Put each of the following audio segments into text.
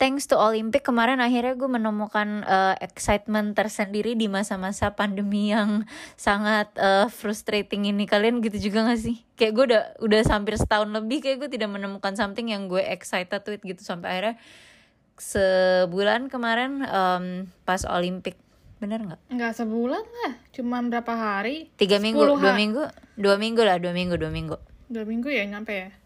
thanks to Olympic kemarin akhirnya gue menemukan uh, excitement tersendiri di masa-masa pandemi yang sangat uh, frustrating ini kalian gitu juga gak sih kayak gue udah udah hampir setahun lebih kayak gue tidak menemukan something yang gue excited with gitu sampai akhirnya sebulan kemarin um, pas Olympic bener nggak? Nggak sebulan lah, cuma berapa hari? Tiga minggu, dua minggu, dua minggu lah, dua minggu, dua minggu. Dua minggu ya nyampe ya?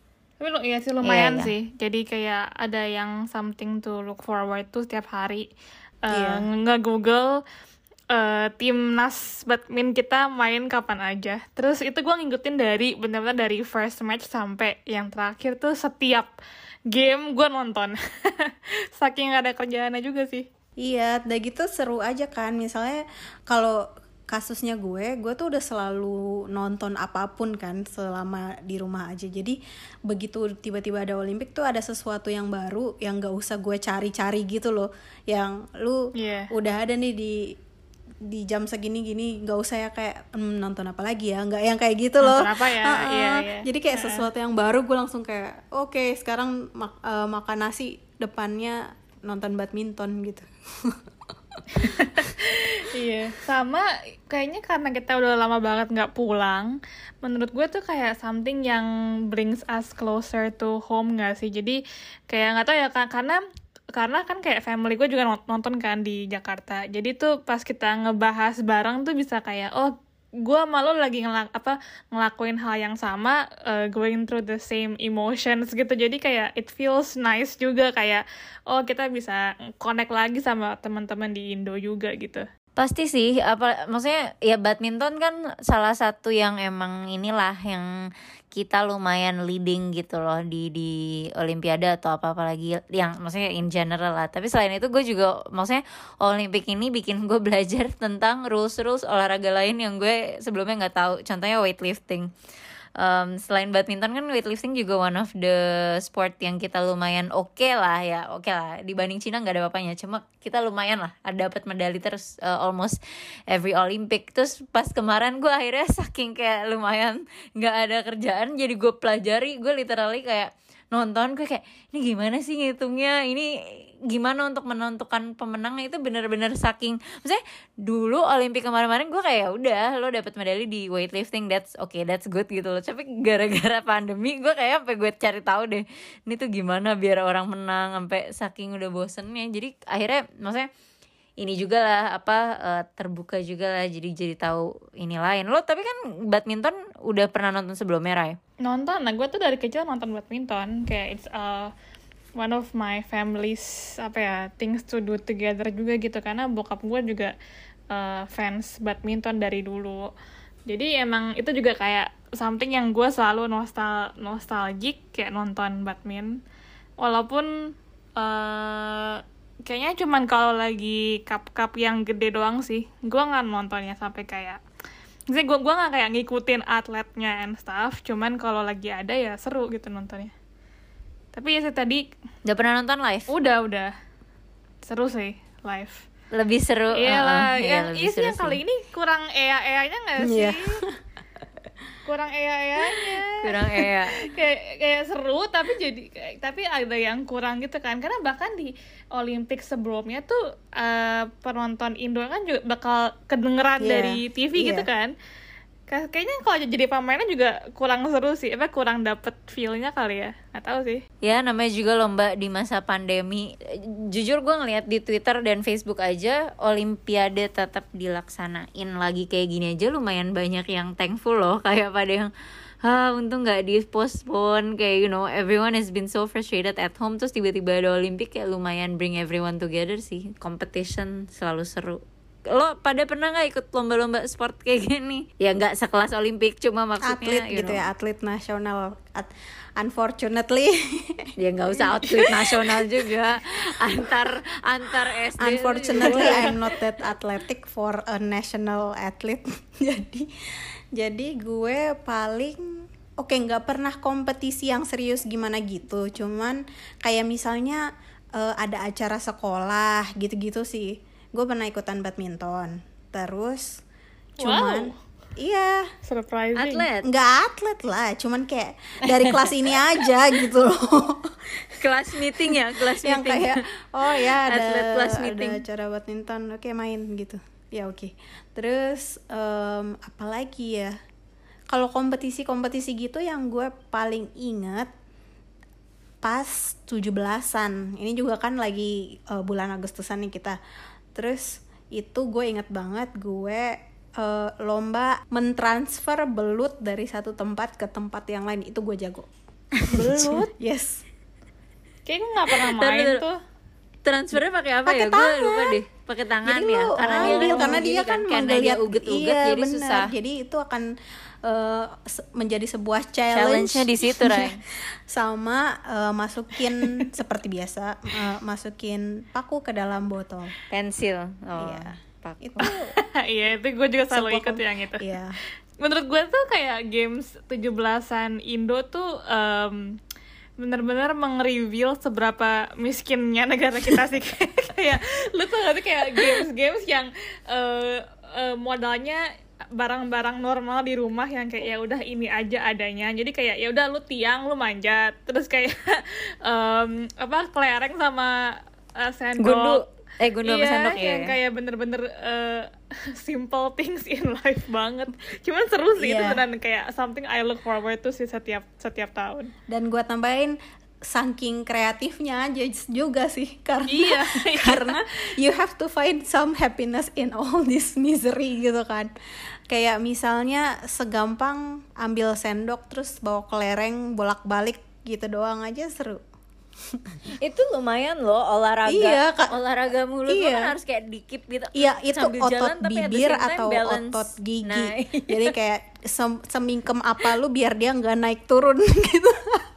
Tapi lo iya sih lumayan yeah, yeah. sih. Jadi kayak ada yang something to look forward to setiap hari. Uh, yeah. Nge-google uh, timnas badminton kita main kapan aja. Terus itu gue ngikutin dari benar-benar dari first match sampai yang terakhir tuh setiap game gue nonton. Saking ada kerjaannya juga sih. Iya, udah gitu seru aja kan. Misalnya kalau kasusnya gue, gue tuh udah selalu nonton apa pun kan selama di rumah aja. Jadi begitu tiba-tiba ada Olimpik tuh ada sesuatu yang baru yang gak usah gue cari-cari gitu loh. Yang lu yeah. udah ada nih di di jam segini gini nggak usah ya kayak mm, nonton apa lagi ya nggak yang kayak gitu loh apa ya? Uh -uh. Iya, iya. jadi kayak sesuatu yang baru gue langsung kayak oke okay, sekarang mak uh, makan nasi depannya nonton badminton gitu iya sama kayaknya karena kita udah lama banget nggak pulang menurut gue tuh kayak something yang brings us closer to home nggak sih? Jadi kayak nggak tahu ya karena karena kan kayak family gue juga nonton kan di Jakarta. Jadi tuh pas kita ngebahas bareng tuh bisa kayak oh gue malu lagi ngelak apa ngelakuin hal yang sama uh, going through the same emotions gitu. Jadi kayak it feels nice juga kayak oh kita bisa connect lagi sama teman-teman di Indo juga gitu pasti sih apa maksudnya ya badminton kan salah satu yang emang inilah yang kita lumayan leading gitu loh di di olimpiade atau apa apa lagi yang maksudnya in general lah. Tapi selain itu gue juga maksudnya olimpik ini bikin gue belajar tentang rules rules olahraga lain yang gue sebelumnya nggak tahu. Contohnya weightlifting um, selain badminton kan weightlifting juga one of the sport yang kita lumayan oke okay lah ya. Oke okay lah dibanding Cina nggak ada apa-apanya. Cuma kita lumayan lah ada dapat medali terus uh, almost every Olympic. Terus pas kemarin gue akhirnya saking kayak lumayan nggak ada kerjaan jadi gue pelajari. Gue literally kayak nonton gue kayak ini gimana sih ngitungnya? Ini gimana untuk menentukan pemenang? Itu bener-bener saking maksudnya dulu Olimpik kemarin-kemarin gue kayak ya udah lo dapet medali di weightlifting that's okay that's good gitu loh. Tapi gara-gara pandemi gue kayak sampai gue cari tahu deh ini tuh gimana biar orang menang sampai saking udah bosennya. Jadi akhirnya maksudnya ini juga lah apa uh, terbuka juga lah jadi jadi tahu ini lain. Lo tapi kan badminton udah pernah nonton sebelumnya Ray? Nonton. Nah gue tuh dari kecil nonton badminton. Kayak it's uh, one of my family's apa ya things to do together juga gitu. Karena bokap gue juga uh, fans badminton dari dulu. Jadi emang itu juga kayak something yang gue selalu nostal nostalgic kayak nonton badminton walaupun uh, kayaknya cuman kalau lagi cup-cup yang gede doang sih. Gue nggak nontonnya sampai kayak Jadi gue gue nggak kayak ngikutin atletnya and stuff. Cuman kalau lagi ada ya seru gitu nontonnya. Tapi ya saya tadi udah pernah nonton live? udah udah. Seru sih live. Lebih seru iya lah uh, yang iya, yang kali ini kurang ea ea nya nggak iya. sih? yeah. kurang ea-eanya kurang ea kayak kayak seru tapi jadi tapi ada yang kurang gitu kan karena bahkan di Olimpik sebelumnya tuh uh, penonton Indo kan juga bakal kedengeran yeah. dari TV yeah. gitu kan kayaknya kalau jadi pemainnya juga kurang seru sih. Apa kurang dapet feelnya kali ya? Nggak tahu sih. Ya namanya juga lomba di masa pandemi. Jujur gue ngeliat di twitter dan facebook aja olimpiade tetap dilaksanain lagi kayak gini aja lumayan banyak yang thankful loh. Kayak pada yang ah untung nggak di postpone kayak you know everyone has been so frustrated at home. Terus tiba-tiba ada olimpik kayak lumayan bring everyone together sih. Competition selalu seru lo pada pernah nggak ikut lomba-lomba sport kayak gini? Ya nggak sekelas olimpik cuma maksudnya atlet gitu. know. ya atlet nasional. At unfortunately. Ya nggak usah atlet nasional juga. Antar antar SD unfortunately I'm not that athletic for a national athlete. Jadi jadi gue paling oke okay, nggak pernah kompetisi yang serius gimana gitu. Cuman kayak misalnya uh, ada acara sekolah gitu-gitu sih gue pernah ikutan badminton terus cuman wow. Iya. Surprising. Atlet. Nggak atlet lah, cuman kayak dari kelas ini aja gitu loh. kelas meeting ya kelas yang meeting kayak oh ya ada Atlet kelas ada meeting. acara badminton oke main gitu ya oke terus em, apa lagi ya kalau kompetisi-kompetisi gitu yang gue paling inget pas 17-an ini juga kan lagi eh, bulan Agustusan nih kita terus itu gue inget banget gue eh, lomba mentransfer belut dari satu tempat ke tempat yang lain. Itu gue jago. Belut? Yes. Kayak gue nggak pernah main tuh transfernya pakai apa Pakai ya? Gue tangan. lupa deh. Pakai tangan jadi ya? lu karena dia ambil kan karena dia kan karena dia uget-uget iya, jadi bener. susah. Jadi itu akan se- menjadi sebuah challenge. challenge-nya di situ Ray. Sama eh, masukin seperti biasa eh, masukin paku ke dalam botol. Pensil. Oh Iya. pak itu iya itu gue juga selalu ikut yang itu. iya. Menurut gue tuh kayak games 17-an Indo tuh em, bener-bener meng-reveal seberapa miskinnya negara kita sih. Kayak lu tuh gak sih kayak games-games yang eh, eh, modalnya barang-barang normal di rumah yang kayak ya udah ini aja adanya. Jadi kayak ya udah lu tiang lu manjat. Terus kayak em, apa kelereng sama eh, sendok. Gundu. Eh gundu sama iya, sendok ya yang kayak bener-bener eh, simple things in life banget. Cuman seru sih itu Iya. beneran kayak something I look forward to sih setiap setiap tahun. dan gua tambahin saking kreatifnya aja juga sih karena Iya, karena you have to find some happiness in all this misery gitu kan kayak misalnya segampang ambil sendok terus bawa kelereng bolak-balik gitu doang aja seru itu lumayan loh olahraga Iya, Kak. olahraga mulut tuh Iya. kan harus kayak dikip gitu Iya itu Sambil otot jalan, tapi bibir time atau balance. otot gigi. Nah, Jadi kayak sem semingkem apa lu biar dia nggak naik turun gitu.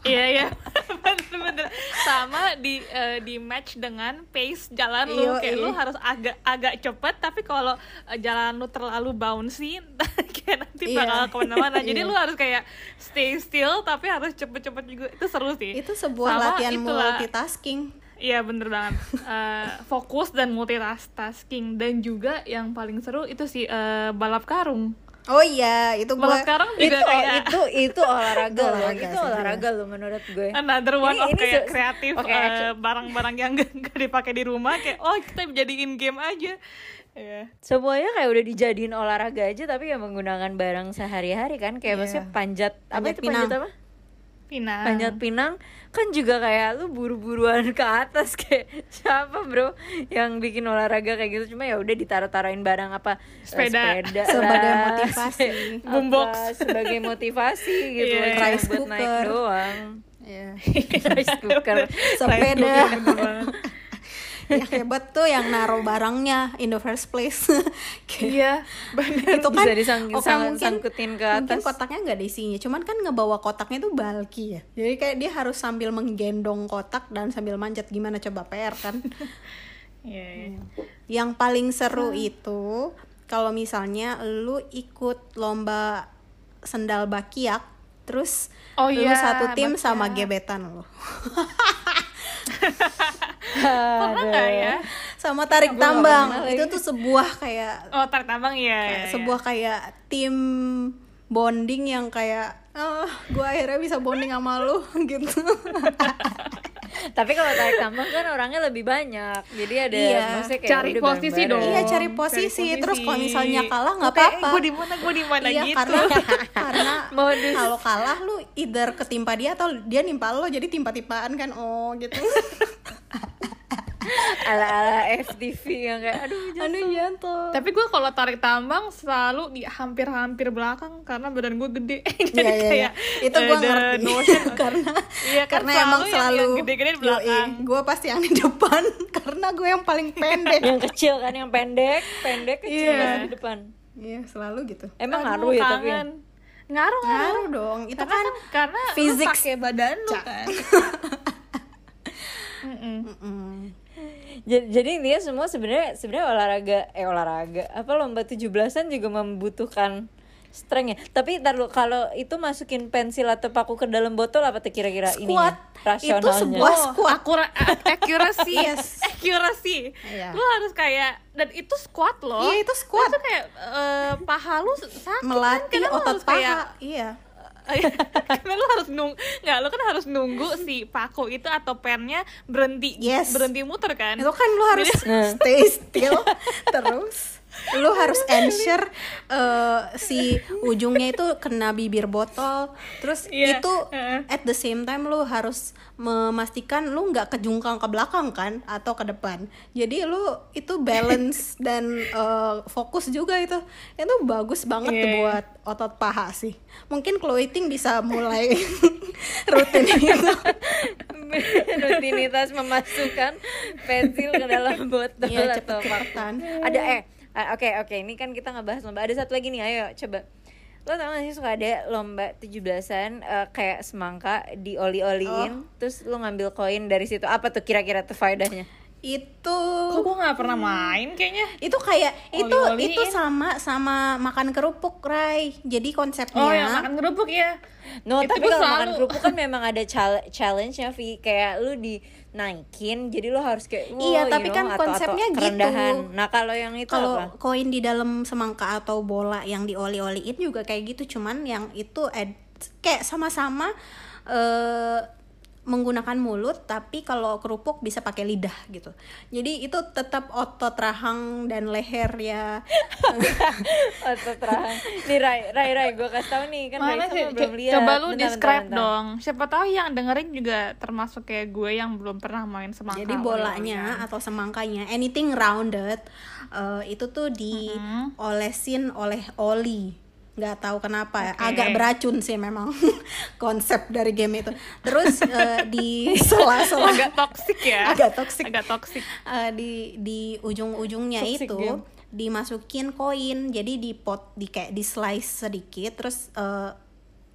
Iya iya. Bener-bener sama di eh, di match dengan pace jalan lu kayak lu harus agak agak cepet tapi kalau eh, jalan lu terlalu bouncy kayak nanti Iya. bakal ke mana-mana. Jadi Iya. lu harus kayak stay still tapi harus cepet-cepet juga itu seru sih. itu sebuah Sama latihan itulah- multitasking. Iya bener banget Eh, Fokus dan multitasking Dan juga yang paling seru itu sih eh, balap karung Oh iya itu gua Balap karung itu juga kayak itu itu olahraga Itu loh olahraga itu sih, olahraga loh menurut gue. Another one Ini- of ini kayak se- kreatif Oke, eh, Barang-barang yang gak, gak dipakai di rumah Kayak oh kita jadiin game aja. Iya. Semuanya kayak udah dijadiin olahraga aja tapi ya menggunakan barang sehari-hari kan kayak Iya. maksudnya panjat apa itu pinang. panjat apa Pinang panjat pinang kan juga kayak lu buru-buruan ke atas kayak siapa bro yang bikin olahraga kayak gitu cuma ya udah ditaruh-taruhin barang apa eh, Sepeda. sepeda Sebagai lah, motivasi. se- Boombox. apa, sebagai motivasi gitu loh, cuma Rice buat naik doang Iya. rice cooker Sepeda. Yang hebat tuh yang naruh barangnya in the first place. Iya bener itu kan Bisa oke, sang- mungkin, sangkutin ke mungkin atas. kotaknya nggak ada isinya cuman kan ngebawa kotaknya itu bulky ya jadi kayak dia harus sambil menggendong kotak dan sambil manjat gimana coba PR kan Iya iya. yang paling seru itu kalau misalnya lu ikut lomba sendal bakiak terus Oh lu iya, satu tim bakiak. sama gebetan lu Pernah gak ya? sama tarik nggak tambang itu tuh sebuah kayak Oh tarik tambang iya kayak iya, iya. sebuah kayak tim bonding yang kayak ah gue akhirnya bisa bonding sama lu gitu tapi kalau tarik tambang kan orangnya lebih banyak jadi ada Iya. maksudnya kayak Cari udah posisi bareng-bareng. dong. iya cari Cari posisi posisi. terus kalau misalnya kalah nggak apa-apa Gue di mana gue di mana iya gitu. karena karena Modus. kalau kalah lu either ketimpa dia atau dia nimpa lo jadi timpa-timpaan kan oh gitu ala-ala FTV yang kayak aduh jangan aduh jatuh Tapi gue kalau tarik tambang selalu di hampir-hampir belakang karena badan gue gede. Jadi Iya, iya, iya. kayak itu eh, gue the ngerti notion karena Iya kan karena selalu emang yang- selalu yang gede-gede di belakang. gue pasti yang di depan karena gue yang paling pendek yang kecil kan yang pendek pendek kecil masih di depan iya selalu gitu emang Aduh, ngaruh ya tapi ya? Ngaruh ngaruh. ngaruh dong itu Karena kan kan karena physics. pakai badan lu Cak. kan. Mm-mm. Mm. jadi, jadi dia semua sebenarnya sebenarnya olahraga eh olahraga apa lomba 17-an juga membutuhkan strength ya tapi ntar lu kalau itu masukin pensil atau paku ke dalam botol apa tuh kira-kira Squat. ininya Itu rasionalnya sebuah Oh, squat. akura- accuracy, Yes. accuracy. Iya. Lu harus kayak dan itu squat loh. Iya, itu squat. Itu kayak eh, paha lu sakit kan, melatih lu otot harus kayak paha iya karena lu harus nung nggak lu kan harus nunggu si paku itu atau pennya berhenti Yes. berhenti muter kan itu kan lu harus stay still terus lu harus ensure eh, si ujungnya itu kena bibir botol. Terus Iya, itu heeh. at the same time lu harus memastikan lu nggak kejungkang ke belakang kan atau ke depan. Jadi lu itu balance dan eh, fokus juga itu. Itu bagus banget tuh iya. buat otot paha sih. Mungkin clothing bisa mulai rutin itu rutinitas memasukkan pensil ke dalam botol Iya, atau. Ada eh ah, oke oke ini kan kita ngebahas lomba. Ada satu lagi nih, ayo coba. Lo tau gak sih suka ada lomba 17-an eh, kayak semangka dioli-oliin, terus lo ngambil koin dari situ. Apa tuh kira-kira tuh faedahnya? itu kok gue nggak pernah main kayaknya itu kayak itu Oli-oliin. itu sama sama makan kerupuk Rai jadi konsepnya oh yang makan kerupuk ya No, Itu tapi kalau makan selalu- kerupuk kan memang ada chal- challenge-nya, Vi. Kayak lu dinaikin, jadi lu harus kayak wow, Iya, you tapi know, kan atau- atau konsepnya gitu. kerendahan. Nah, kalau yang itu kalau koin di dalam semangka atau bola yang dioli-oliin juga kayak gitu cuman yang itu ed- kayak sama-sama eh menggunakan mulut tapi kalau kerupuk bisa pakai lidah gitu jadi itu tetap otot rahang dan leher ya Atau terang. Nih Rai, Rai, Rai, gue kasih tau nih kan Mana sih? belum lihat. Coba lu Bentar, describe bentar, bentar. dong. Siapa tahu yang dengerin juga termasuk kayak gue yang belum pernah main semangka. Jadi bolanya atau semangkanya anything rounded eh, itu tuh diolesin oleh oli nggak tahu kenapa ya. Oke. agak beracun sih memang konsep dari game itu terus eh, di sela-sela agak toksik ya. agak toksik Agak toksik. Eh, di di ujung-ujungnya itu game. dimasukin koin jadi di pot di kayak di slice sedikit terus eh,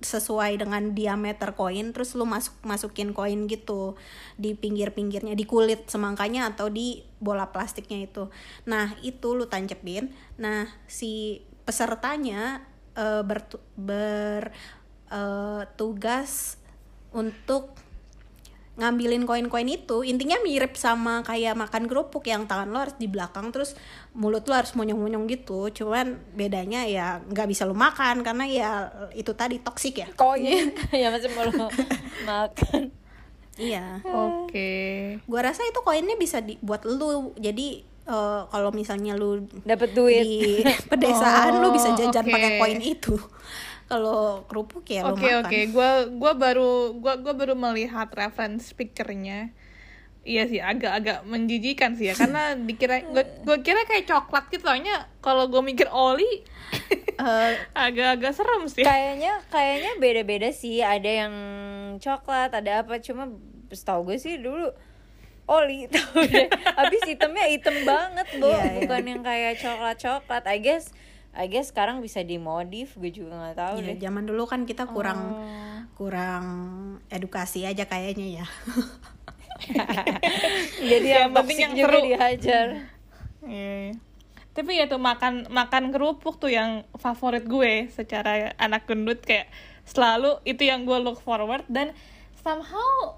sesuai dengan diameter koin terus lu masuk masukin koin gitu di pinggir-pinggirnya di kulit semangkanya atau di bola plastiknya itu nah itu lu tancepin nah si pesertanya eh, bertu- ber eh, tugas untuk ngambilin koin-koin itu intinya mirip sama kayak makan kerupuk yang tangan lo harus di belakang terus mulut lo harus monyong-monyong gitu cuman bedanya ya nggak bisa lo makan karena ya itu tadi toksik ya Koin. ya masih mau lu makan. iya Oke. gua rasa itu koinnya bisa dibuat lu jadi eh, kalau misalnya lu Dapat duit. di pedesaan lu bisa Oh, jajan oke. pakai koin itu kalau kerupuk ya Oke makan oke, gua gua baru gua gua baru melihat reference picture-nya. Iya sih, agak-agak menjijikan sih ya, karena dikira gua, gua kira kayak coklat gitu, soalnya kalau gua mikir oli Eh, agak-agak serem sih. Kayaknya kayaknya beda-beda sih. Ada yang coklat, ada apa cuma setahu gue sih dulu oli tahu deh. Habis hitamnya hitam banget, Bu. Iya, iya. Bukan yang kayak coklat-coklat. I guess I guess sekarang bisa dimodif, gue juga nggak tahu ya, deh. zaman dulu kan kita kurang Oh. kurang edukasi aja kayaknya ya Jadi yang, Yang penting yang juga seru. dihajar. Iya. Tapi ya tuh makan makan kerupuk tuh yang favorit gue secara anak gendut kayak selalu itu yang gue look forward dan somehow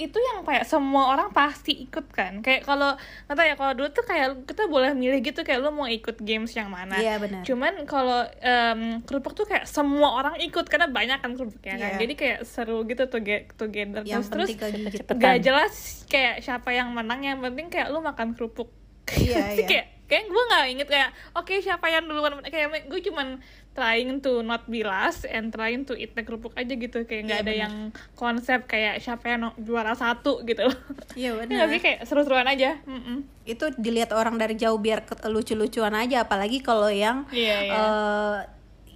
itu yang kayak semua orang pasti ikut kan. Kayak kalau nggak tahu ya kalau dulu tuh kayak kita boleh milih gitu kayak lo mau ikut games yang mana. Iya, benar. cuman kalau em, kerupuk tuh kayak semua orang ikut karena banyak kan kerupuknya kan. Iya. jadi kayak seru gitu tuh get together. Yang terus terus gak jelas kayak siapa yang menang yang penting kayak lu makan kerupuk. Iya, iya. kayak kayak gue nggak inget kayak oke siapa yang duluan kayak gue cuman trying to not be last and trying to eat the kerupuk aja gitu kayak nggak Iya, ada benar. yang konsep kayak siapa yang no- juara satu gitu loh iya ya benar tapi kayak seru-seruan aja Mm-mm. itu dilihat orang dari jauh biar ke- lucu-lucuan aja apalagi kalau yang Iya, iya. eh,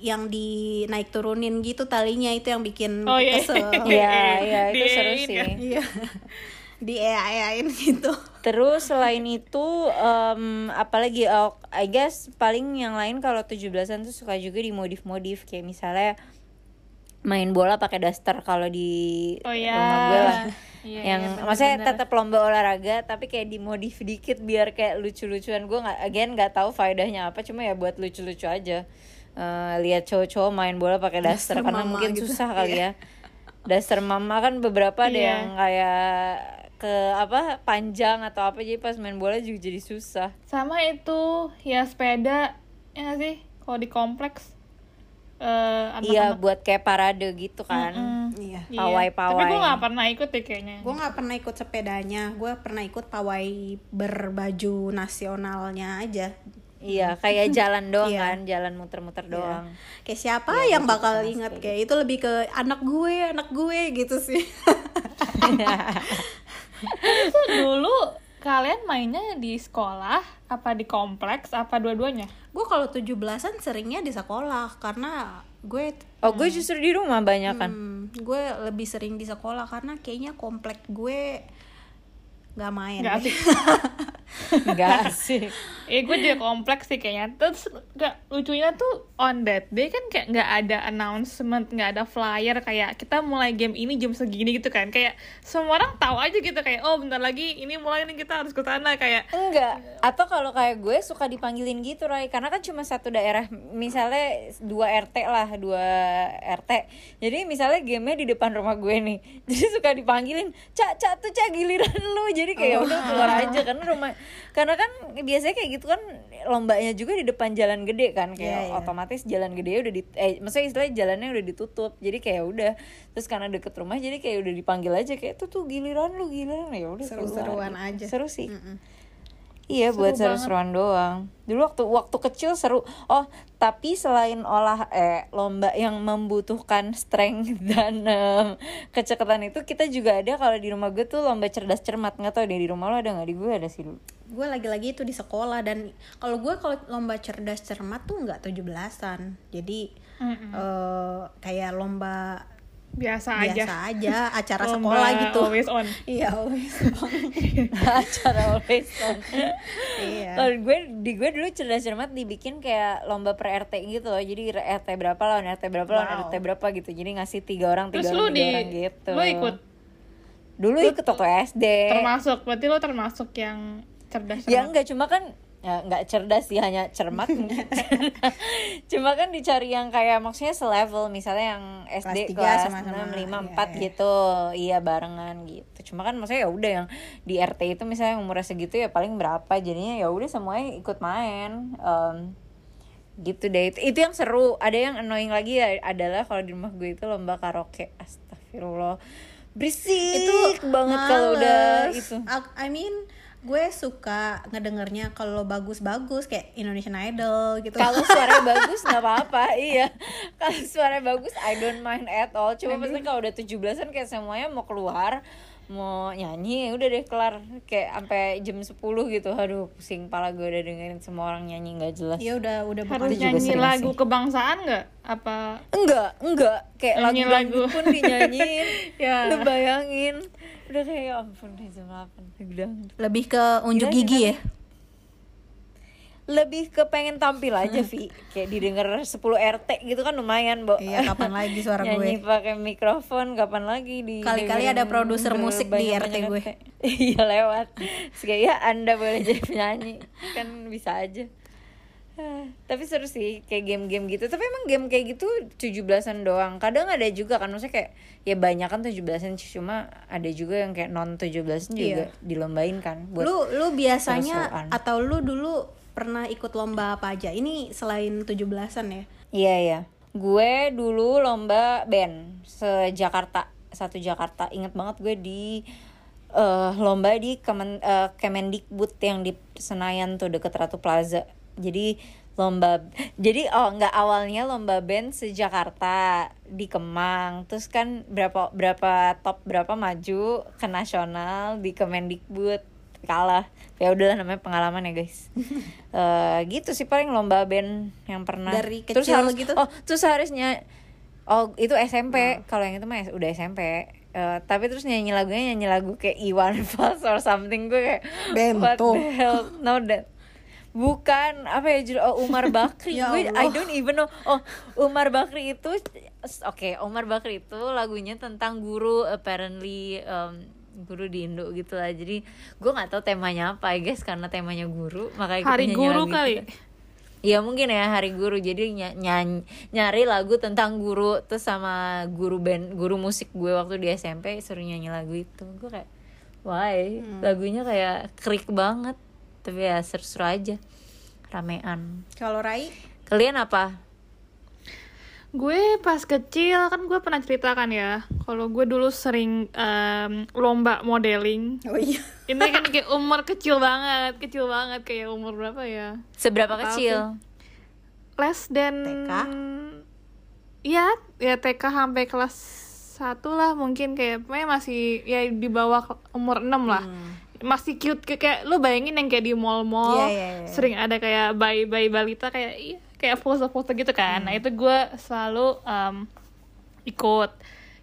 yang di naik turunin gitu talinya itu yang bikin Oh, iya. kesel Iya, iya itu Di- seru sih. iya di EA-EAin gitu Terus selain itu em, apalagi oh, I guess paling yang lain kalau 17-an tuh suka juga dimodif-modif kayak misalnya main bola pakai daster kalau di Oh, iya. rumah gue lah. Iya, yang iya, bener, maksudnya tetap lomba olahraga tapi kayak dimodif dikit biar kayak lucu-lucuan gue nggak again nggak tahu faedahnya apa cuma ya buat lucu-lucu aja Eh, lihat cowok-cowok main bola pakai daster Daster karena mama mungkin gitu. susah kali ya daster mama kan beberapa ada Iya. yang kayak ke apa panjang atau apa jadi pas main bola juga jadi susah sama itu ya sepeda ya nggak sih kalau di kompleks eh, iya buat kayak parade gitu kan Iya. Iya. pawai-pawai. tapi gue nggak pernah ikut deh kayaknya Gue nggak pernah ikut sepedanya, gue pernah ikut pawai berbaju nasionalnya aja. iya kayak jalan doang Iya. kan jalan muter-muter doang Kayak siapa Iya, yang bakal ingat kayak itu lebih ke anak gue, anak gue gitu sih. itu dulu kalian mainnya di sekolah apa di kompleks apa dua-duanya? Gue kalau 17-an seringnya di sekolah karena gue oh gue justru di rumah banyak kan? Hmm, gue lebih sering di sekolah karena kayaknya komplek gue nggak main. nggak. Asik Enggak sih. Eh gue juga kompleks sih kayaknya. Terus gak lucunya tuh on that day kan kayak nggak ada announcement nggak ada flyer kayak kita mulai game ini jam segini gitu kan. Kayak semua orang tahu aja gitu kayak oh bentar lagi ini mulai nih kita harus ke sana kayak Enggak, atau kalau kayak gue suka dipanggilin gitu Rai Karena kan cuma satu daerah, misalnya dua RT lah, dua RT Jadi misalnya gamenya di depan rumah gue nih. Jadi suka dipanggilin, Cak, Cak tuh Cak giliran lu. Jadi kayak udah keluar aja Karena rumah, karena kan biasanya kayak gitu kan lombanya juga di depan jalan gede kan Kayak Iya, iya. otomatis jalan gede udah di, eh maksudnya istilahnya jalannya udah ditutup Jadi kayak udah, terus karena deket rumah jadi kayak udah dipanggil aja Kayak tuh tuh giliran lu, giliran ya udah. Seru-seruan aja. Seru sih Mm-mm. Iya buat seru-seruan doang. Dulu waktu waktu kecil seru. Oh tapi selain olah eh lomba yang membutuhkan strength dan em, kecekatan itu kita juga ada kalau di rumah gue tuh lomba cerdas cermat nggak tau deh di rumah lo ada nggak di gue ada sih dulu. gue lagi-lagi itu di sekolah dan kalau gue kalau lomba cerdas cermat tuh nggak 17-an jadi eh, kayak lomba biasa aja biasa aja acara Lomba sekolah gitu always on iya always on. acara always on. iya Kalau gue di gue dulu cerdas cermat dibikin kayak lomba per RT gitu loh. Jadi RT berapa lawan RT berapa lawan Wow. RT berapa gitu. Jadi ngasih tiga orang tiga terus lu orang di tiga orang gitu. lu ikut Dulu ikut waktu SD. termasuk berarti lo termasuk yang cerdas ya cermat. enggak cuma kan ya nggak cerdas sih hanya cermat. Cuma kan dicari yang kayak maksudnya selevel misalnya yang SD Kelas tiga kelas sama-sama, 6, 5, iya, 4 iya. gitu. Iya barengan gitu. Cuma kan maksudnya ya udah yang di RT itu misalnya umurnya segitu ya paling berapa jadinya ya udah semuanya ikut main Em, gitu deh. Itu, itu yang seru. Ada yang annoying lagi ya adalah kalau di rumah gue itu lomba karaoke. Astagfirullah. Berisik itu banget kalau udah itu. I mean gue suka ngedengernya kalau bagus-bagus kayak Indonesian Idol gitu. Kalau suaranya bagus nggak apa-apa iya. Kalau suaranya bagus I don't mind at all. Cuma pasti kalau udah 17-an kayak semuanya mau keluar mau nyanyi ya udah deh kelar. Kayak sampai jam 10 gitu. Aduh pusing pala gue udah dengerin semua orang nyanyi nggak jelas. Ya udah udah harus nyanyi sering lagu sih. kebangsaan nggak? Apa? Enggak enggak kayak lagu Nyanyi lagu lagu. pun dinyanyiin. Ya. lu bayangin udah kayak ya ampun jam 8 udah lebih ke unjuk Gila, gigi ya? Lebih ke pengen tampil aja Vi. Kayak didengar 10 RT gitu kan lumayan Bo iya kapan lagi suara nyanyi gue? pakai mikrofon kapan lagi di Kali-kali ada produser musik di RT gue. iya lewat. Terus kayak ya anda boleh jadi penyanyi. Kan bisa aja tapi seru sih kayak game-game gitu tapi emang game kayak gitu 17-an doang kadang ada juga kan maksudnya kayak ya banyak kan 17-an cuma ada juga yang kayak non 17-an juga Iya. dilombain kan buat lu lu biasanya atau lu dulu pernah ikut lomba apa aja ini selain 17-an ya Iya iya. Gue dulu lomba band se Jakarta satu Jakarta. Ingat banget gue di eh, lomba di Kemen, eh, Kemendikbud yang di Senayan tuh deket Ratu Plaza. Jadi lomba jadi oh nggak awalnya lomba band se Jakarta di Kemang. Terus kan berapa berapa top berapa maju ke nasional di Kemendikbud kalah. Ya udahlah namanya pengalaman ya guys. Eh, gitu sih paling lomba band yang pernah. Dari terus kecil harus gitu? oh terus harusnya oh itu SMP kalau yang itu mah udah SMP Eh, tapi terus nyanyi lagunya nyanyi lagu kayak Iwan Fals or something. Gue kayak what Bento. the hell? No that bukan apa ya judul? Oh, Umar Bakri. Ya gue I don't even know. Oh Umar Bakri itu oke Umar Bakri itu lagunya tentang guru apparently um, guru di Indo gitu lah. Jadi gue nggak tahu temanya apa ya guys karena temanya guru makanya Hari guru kali. Iya mungkin ya hari guru. Jadi ny- nyanyi nyari lagu tentang guru terus sama guru band guru musik gue waktu di SMP suruh nyanyi lagu itu. Gue kayak why? Lagunya kayak krik banget tapi ya seru-seru aja ramean kalau Rai kalian apa Gue pas kecil kan gue pernah ceritakan ya, kalau gue dulu sering em, lomba modeling. oh iya Ini kan kayak umur kecil banget, kecil banget kayak umur berapa ya? Seberapa kecil? Less than TK? Iya, ya TK sampai kelas satu lah mungkin kayak masih ya di bawah ke- umur 6 lah. Masih cute kayak, kayak lu bayangin yang kayak di mall-mall Iya, iya, iya. sering ada kayak bayi-bayi balita kayak iya, kayak foto-foto gitu kan. Nah, itu gue selalu em, ikut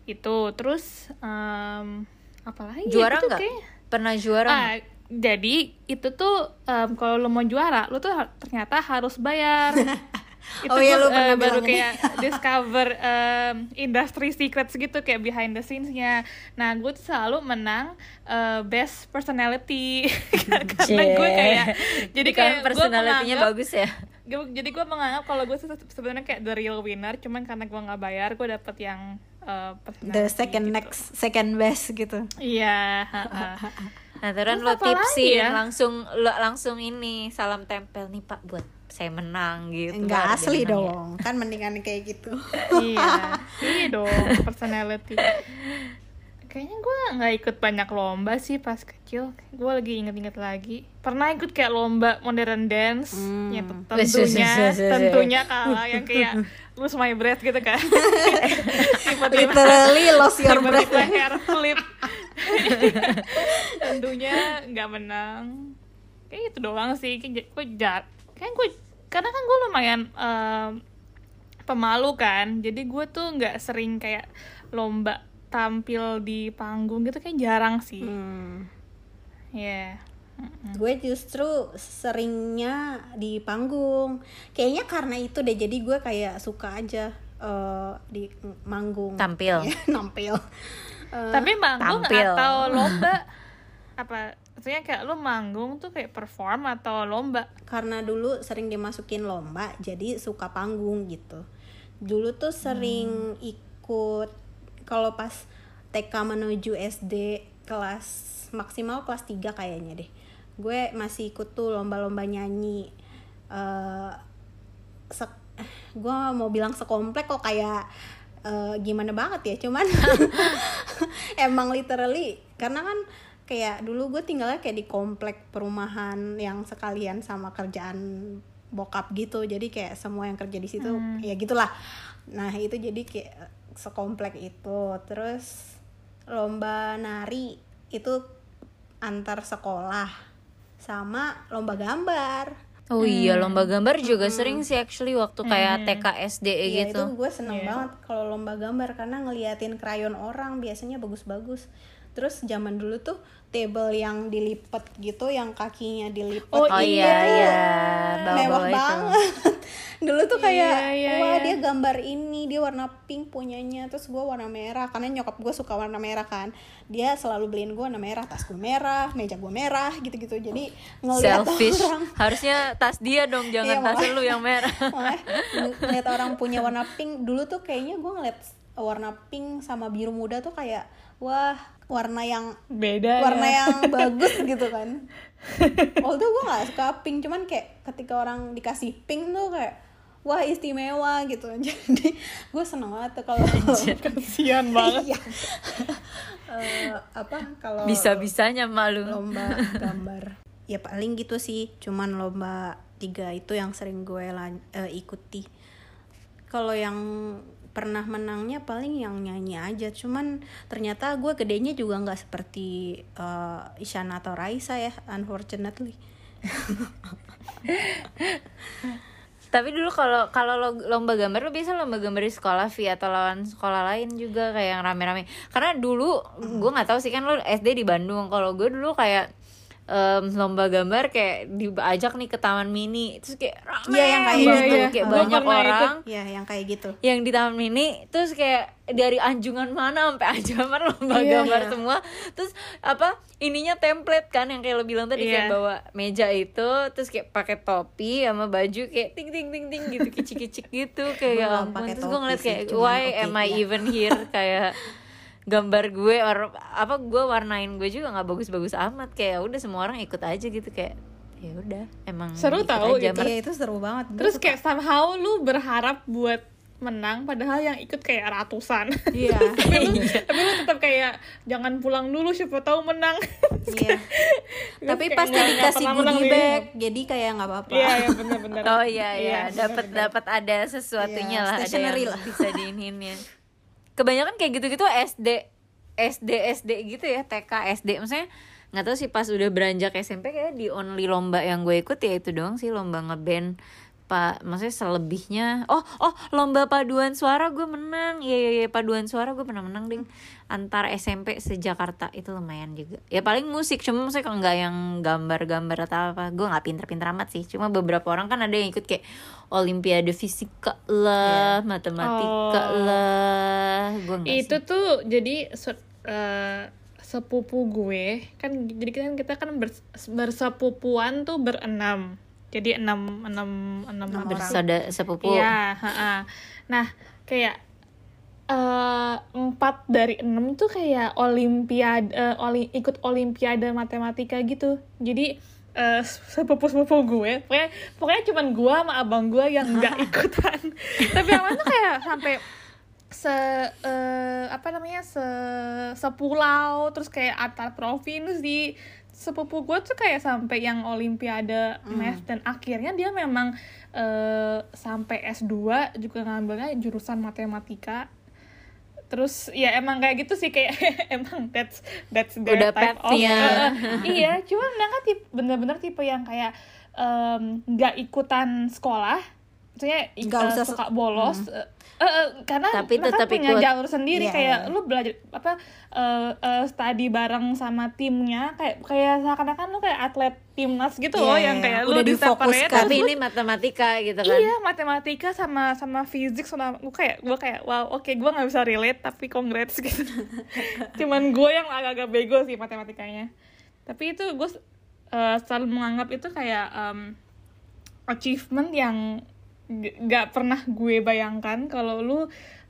itu. Terus em, apa lagi? ya? Juara nggak? kayak- Pernah juara? Ah, jadi itu tuh em, kalau lo mau juara, lo tuh ternyata harus bayar. itu Oh iya, pernah eh, baru kayak discover em, industry secrets gitu kayak behind the scenes-nya. Nah, gue tuh selalu menang eh, best personality karena gue kayak jadi Kan kayak gue personality-nya menganggap bagus ya. Gua- jadi gue menganggap kalau gue se- sebenarnya kayak the real winner cuman karena gue nggak bayar gue dapet yang uh, the second gitu. next second best gitu iya ha. Nah, terus lo tipsin ya? langsung lo langsung ini salam tempel nih Pak buat saya menang gitu. nggak Baru dia asli ya. dong. Kan mendingan kayak gitu. Iya. Iya dong personality. Kayaknya gue nggak ikut banyak lomba sih pas kecil. Gue lagi inget-inget lagi. Pernah ikut kayak lomba modern dance? Hmm. wes, tentunya tentunya kalah yang kayak lose my breath gitu kan. Tiba-tiba literally lost your breath. tiba-tiba hair flip. Tentunya nggak menang. Kayak itu doang sih. Kayak gue jar kayak gue karena kan gue lumayan em, pemalu kan. Jadi gue tuh nggak sering kayak lomba tampil di panggung gitu kayak jarang sih. Hmm. ya gue justru seringnya di panggung. Kayaknya karena itu deh jadi gue kayak suka aja eh, di manggung. Tampil. Ya, nampil. Eh, tapi manggung tampil. atau lomba apa maksudnya kayak lu manggung tuh kayak perform atau lomba? Karena dulu sering dimasukin lomba jadi suka panggung gitu. Dulu tuh sering ikut kalau pas TK menuju SD kelas maksimal kelas 3 kayaknya deh. Gue masih ikut tuh lomba-lomba nyanyi. Eh sek- gue mau bilang sekomplek kok kayak eh, gimana banget ya cuman emang literally karena kan kayak dulu gue tinggalnya kayak di komplek perumahan yang sekalian sama kerjaan bokap gitu. Jadi kayak semua yang kerja di situ ya gitulah. Nah itu jadi kayak sekomplek itu. Terus lomba nari itu antar sekolah sama lomba gambar. Oh iya, lomba gambar juga sering sih actually waktu kayak TK SD Iya gitu. itu gue seneng banget kalau lomba gambar karena ngeliatin krayon orang biasanya bagus-bagus. Terus zaman dulu tuh table yang dilipet gitu, yang kakinya dilipet. Oh, Oh gitu, iya iya, mewah bawa-bawa itu. banget. dulu tuh kayak Iya, iya, wah iya. dia gambar ini dia warna pink punyanya, terus gue warna merah karena nyokap gue suka warna merah kan. Dia selalu beliin gue warna merah, tas gue merah, meja gue merah gitu-gitu. Jadi ngeliat Selfish. orang Harusnya tas dia dong, jangan Iya, tas lu yang merah. Ngeliat orang punya warna pink dulu tuh kayaknya gue ngeliat warna pink sama biru muda tuh kayak wah warna yang beda warna ya. yang bagus gitu kan. Although gue nggak suka pink cuman kayak ketika orang dikasih pink tuh kayak wah istimewa gitu. Jadi gue seneng banget tuh kalau kasihan banget. Iya. Eh, apa kalau Bisa-bisanya malu. lomba gambar. Ya paling gitu sih. Cuman lomba tiga itu yang sering gue lan- eh, ikuti. Kalau yang pernah menangnya paling yang nyanyi aja cuman ternyata gue gedenya juga nggak seperti eh, Isyana atau Raisa ya unfortunately Tapi dulu kalau kalau lo- lomba gambar lo biasa lomba gambar di sekolah Vi atau lawan sekolah lain juga kayak yang rame-rame. Karena dulu gue nggak tahu sih kan lo SD di Bandung. Kalau gue dulu kayak em, lomba gambar kayak diajak nih ke taman mini terus kayak rame Iya, yang kayak gitu. tuh, kayak banyak pernah ikut. orang ya yang kayak gitu yang di taman mini terus kayak dari anjungan mana sampai anjungan lomba Iya. gambar semua terus apa ininya template kan yang kayak lo bilang tadi kayak Iya. bawa meja itu terus kayak pakai topi sama baju kayak ting ting ting ting gitu kicik kicik gitu kayak ya ampun terus gue ngeliat sih, kayak cuman why am I iya. even here kayak gambar gue or apa gue warnain gue juga nggak bagus-bagus amat kayak udah semua orang ikut aja gitu kayak ya udah emang Seru tahu aja, itu. Mer. Iya itu seru banget terus kayak somehow lu berharap buat menang padahal yang ikut kayak ratusan Iya. tapi lu tapi lu tetap kayak jangan pulang dulu siapa tahu menang Iya. Tapi kayak pasti dikasih goodie bag, jadi kayak nggak apa-apa. iya ya benar-benar Oh iya iya, dapat benar. dapat ada sesuatunya Iya, lah, ada yang lah. bisa diininnya. Kebanyakan kayak gitu-gitu SD SD SD gitu ya, TK SD. Maksudnya nggak tahu sih pas udah beranjak SMP kayak di only lomba yang gue ikut ya itu doang sih lomba ngeband pak maksudnya selebihnya. Oh oh lomba paduan suara gue menang. Iya iya iya paduan suara gue pernah menang ding. Antar SMP se Jakarta itu lumayan juga. Ya paling musik. Cuma maksudnya kalau nggak yang gambar-gambar atau apa. Gue nggak pinter-pinter amat sih. Cuma beberapa orang kan ada yang ikut kayak olimpiade fisika lah matematika Oh. lah. Gue nggak itu sih. tuh jadi eh, sepupu gue. Kan jadi kan kita kan bers- bersepupuan tuh berenam jadi enam enam enam orang bersaudara sepupu Iya, ha-ha. Nah, kayak eh empat dari enam tuh kayak olimpiade eh, oli, ikut olimpiade matematika gitu. Jadi eh, sepupu-sepupu gue, pokoknya pokoknya cuman gue sama abang gue yang nggak ikutan. Tapi yang lain tuh kayak sampai se eh, apa namanya se sepulau terus kayak antar provinsi sepupu gue tuh kayak sampai yang olimpiade math dan akhirnya dia memang eh, sampai S2 juga ngambilnya jurusan matematika. Terus ya emang kayak gitu sih kayak emang that's that's their Udah type of. Eh, iya cuma mereka tipe bener-bener tipe yang kayak nggak ikutan sekolah. Maksudnya Nggak usah suka bolos eh, eh, eh, karena Tapi mereka tetap punya ikut. jalur sendiri Iya, kayak lu belajar apa eh, eh, study bareng sama timnya kayak kayak seakan-akan lu kayak atlet timnas gitu Iya, loh iya, yang kayak udah lu di difokuskan. separate tapi ini matematika gitu kan Iya matematika sama sama fisik sama gue kayak gue kayak wow oke gue nggak bisa relate tapi congrats gitu. Cuman gue yang agak-agak bego sih matematikanya. Tapi itu gue eh, selalu menganggap itu kayak em, achievement yang nggak pernah gue bayangkan kalau lu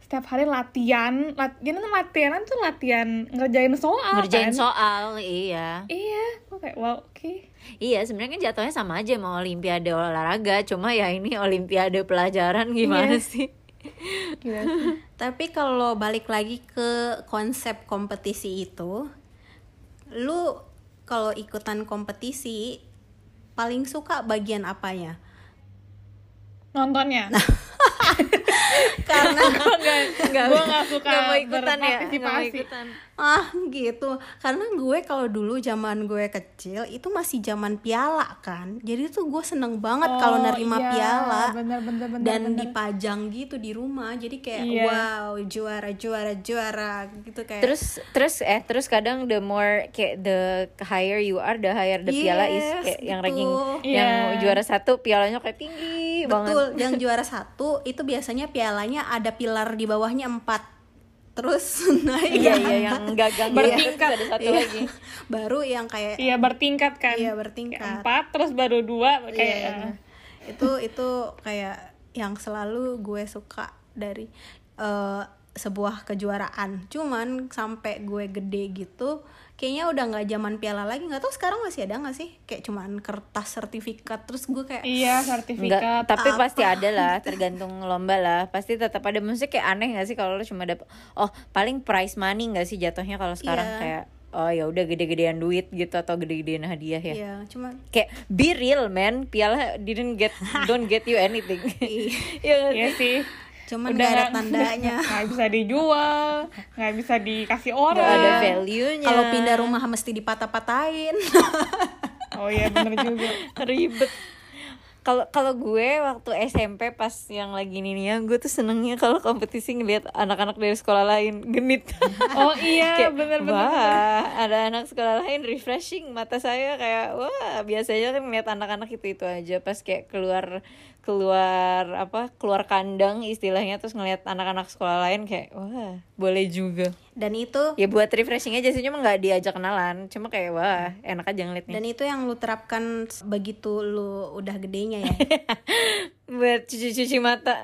setiap hari latihan latihan latihan tuh latihan ngerjain soal ngerjain kan? soal iya iya gue kayak wow oke Iya sebenarnya kan jatuhnya sama aja mau olimpiade olahraga cuma ya ini olimpiade pelajaran gimana Iya. sih Gila sih. Tapi kalau balik lagi ke konsep kompetisi itu, lu kalau ikutan kompetisi paling suka bagian apanya? Nontonnya Karena gue nggak suka mau ikutan ya mau ikutan ah gitu. Karena gue kalau dulu zaman gue kecil itu masih zaman piala kan. Jadi tuh gue seneng banget kalau Oh, nerima iya, piala. bener, bener, bener, dan bener. dipajang gitu di rumah. Jadi kayak Iya. wow juara juara juara gitu kayak. terus terus eh terus kadang the more kayak the higher you are the higher the piala is Yes, kayak yang gitu. ranking Iya. yang juara satu pialanya kayak tinggi banget Betul, yang juara satu itu biasanya pialanya ada pilar di bawahnya empat terus naik iya iya yang gagang Bertingkat. ada satu Iya. lagi baru yang kayak Iya bertingkat kan. Iya, Kayak bertingkat. empat terus baru dua kayak Iya, eh, itu itu kayak yang selalu gue suka dari eh, sebuah kejuaraan cuman sampai gue gede gitu kayaknya udah nggak zaman piala lagi nggak tahu sekarang masih ada nggak sih kayak cuman kertas sertifikat terus gue kayak iya Enggak, sertifikat. tapi apa pasti ada lah, tergantung lomba lah. Pasti tetap ada musik kayak aneh gak sih kalau lo cuma dapet oh paling prize money gak sih jatuhnya kalau sekarang Iya. kayak oh ya udah gede-gedean duit gitu atau gede-gedean hadiah ya. Iya, cuman Kayak be real man, piala didn't get don't get you anything. Iya nggak Iya sih? Cuman Udah nggak ada tandanya nggak bisa dijual, nggak bisa dikasih orang. ada value-nya. kalau pindah rumah mesti dipatah-patahin Oh iya bener juga. ribet kalau kalau gue waktu SMP pas yang lagi ini nih ya gue tuh senengnya kalau kompetisi ngeliat anak-anak dari sekolah lain genit Oh iya kayak bener bener. wah ada anak sekolah lain refreshing mata saya kayak wah biasanya kan ngeliat anak-anak itu itu aja pas kayak keluar keluar apa keluar kandang istilahnya terus ngeliat anak-anak sekolah lain kayak wah boleh juga. Dan itu ya buat refreshing aja sih cuma nggak diajak kenalan cuma kayak wah enak aja ngeliatnya. Dan itu yang lu terapkan begitu lu udah gedenya ya? Buat cuci-cuci mata